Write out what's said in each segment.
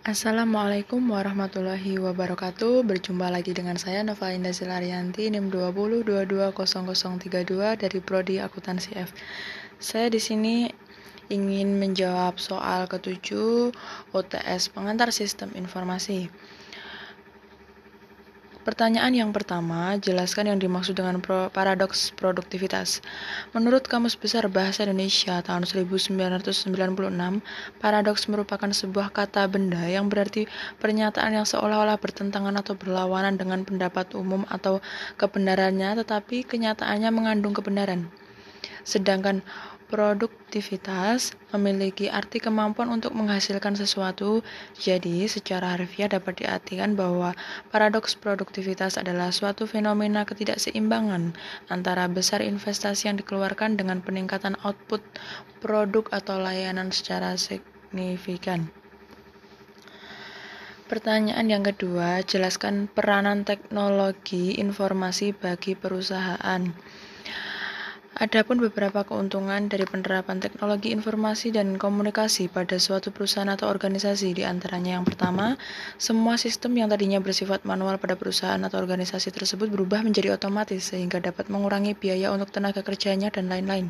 Assalamualaikum warahmatullahi wabarakatuh. Berjumpa lagi dengan saya Nova Indah Silarianti NIM 20220032 dari Prodi Akuntansi F. Saya di sini ingin menjawab soal ketujuh OTS pengantar sistem informasi. Pertanyaan yang pertama, jelaskan yang dimaksud dengan pro paradoks produktivitas. Menurut Kamus Besar Bahasa Indonesia tahun 1996, paradoks merupakan sebuah kata benda yang berarti pernyataan yang seolah-olah bertentangan atau berlawanan dengan pendapat umum atau kebenarannya, tetapi kenyataannya mengandung kebenaran. Sedangkan Produktivitas memiliki arti kemampuan untuk menghasilkan sesuatu, jadi secara harfiah dapat diartikan bahwa paradoks produktivitas adalah suatu fenomena ketidakseimbangan antara besar investasi yang dikeluarkan dengan peningkatan output produk atau layanan secara signifikan. Pertanyaan yang kedua, jelaskan peranan teknologi informasi bagi perusahaan. Adapun beberapa keuntungan dari penerapan teknologi informasi dan komunikasi pada suatu perusahaan atau organisasi di antaranya yang pertama, semua sistem yang tadinya bersifat manual pada perusahaan atau organisasi tersebut berubah menjadi otomatis sehingga dapat mengurangi biaya untuk tenaga kerjanya dan lain-lain.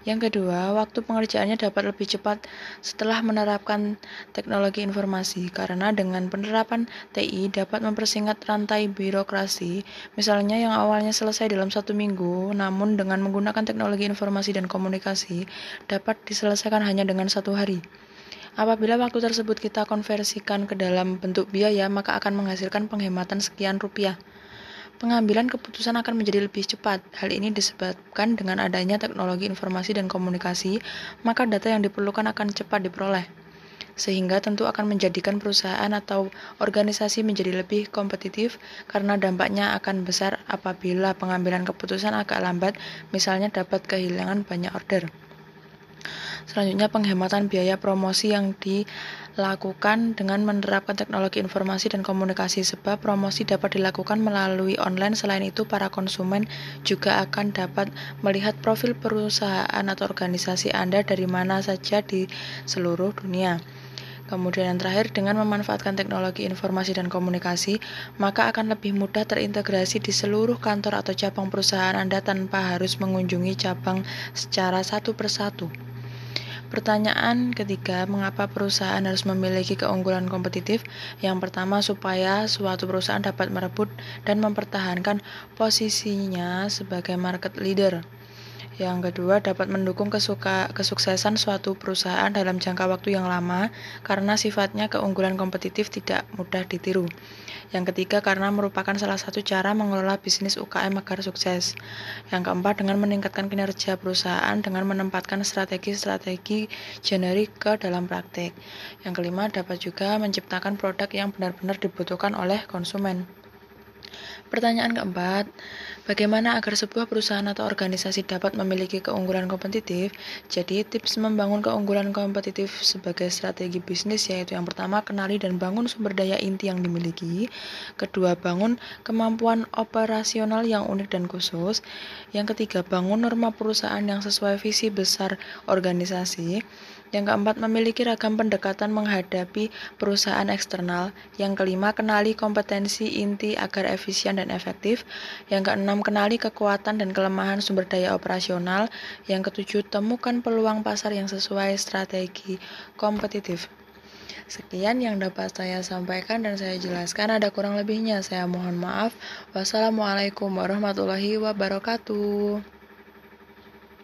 Yang kedua, waktu pengerjaannya dapat lebih cepat setelah menerapkan teknologi informasi, karena dengan penerapan TI dapat mempersingkat rantai birokrasi, misalnya yang awalnya selesai dalam satu minggu, namun dengan menggunakan teknologi informasi dan komunikasi dapat diselesaikan hanya dengan satu hari. Apabila waktu tersebut kita konversikan ke dalam bentuk biaya, maka akan menghasilkan penghematan sekian rupiah pengambilan keputusan akan menjadi lebih cepat. Hal ini disebabkan dengan adanya teknologi informasi dan komunikasi, maka data yang diperlukan akan cepat diperoleh. Sehingga tentu akan menjadikan perusahaan atau organisasi menjadi lebih kompetitif karena dampaknya akan besar apabila pengambilan keputusan agak lambat, misalnya dapat kehilangan banyak order. Selanjutnya penghematan biaya promosi yang dilakukan dengan menerapkan teknologi informasi dan komunikasi sebab promosi dapat dilakukan melalui online. Selain itu, para konsumen juga akan dapat melihat profil perusahaan atau organisasi Anda dari mana saja di seluruh dunia. Kemudian yang terakhir, dengan memanfaatkan teknologi informasi dan komunikasi, maka akan lebih mudah terintegrasi di seluruh kantor atau cabang perusahaan Anda tanpa harus mengunjungi cabang secara satu persatu. Pertanyaan ketiga, mengapa perusahaan harus memiliki keunggulan kompetitif? Yang pertama, supaya suatu perusahaan dapat merebut dan mempertahankan posisinya sebagai market leader. Yang kedua, dapat mendukung kesuka, kesuksesan suatu perusahaan dalam jangka waktu yang lama karena sifatnya keunggulan kompetitif tidak mudah ditiru. Yang ketiga, karena merupakan salah satu cara mengelola bisnis UKM agar sukses. Yang keempat, dengan meningkatkan kinerja perusahaan dengan menempatkan strategi-strategi generik ke dalam praktik. Yang kelima, dapat juga menciptakan produk yang benar-benar dibutuhkan oleh konsumen. Pertanyaan keempat, bagaimana agar sebuah perusahaan atau organisasi dapat memiliki keunggulan kompetitif? Jadi, tips membangun keunggulan kompetitif sebagai strategi bisnis yaitu yang pertama, kenali dan bangun sumber daya inti yang dimiliki. Kedua, bangun kemampuan operasional yang unik dan khusus. Yang ketiga, bangun norma perusahaan yang sesuai visi besar organisasi. Yang keempat, memiliki ragam pendekatan menghadapi perusahaan eksternal. Yang kelima, kenali kompetensi inti agar efisien dan efektif. Yang keenam, kenali kekuatan dan kelemahan sumber daya operasional. Yang ketujuh, temukan peluang pasar yang sesuai strategi kompetitif. Sekian yang dapat saya sampaikan dan saya jelaskan. Ada kurang lebihnya, saya mohon maaf. Wassalamualaikum warahmatullahi wabarakatuh.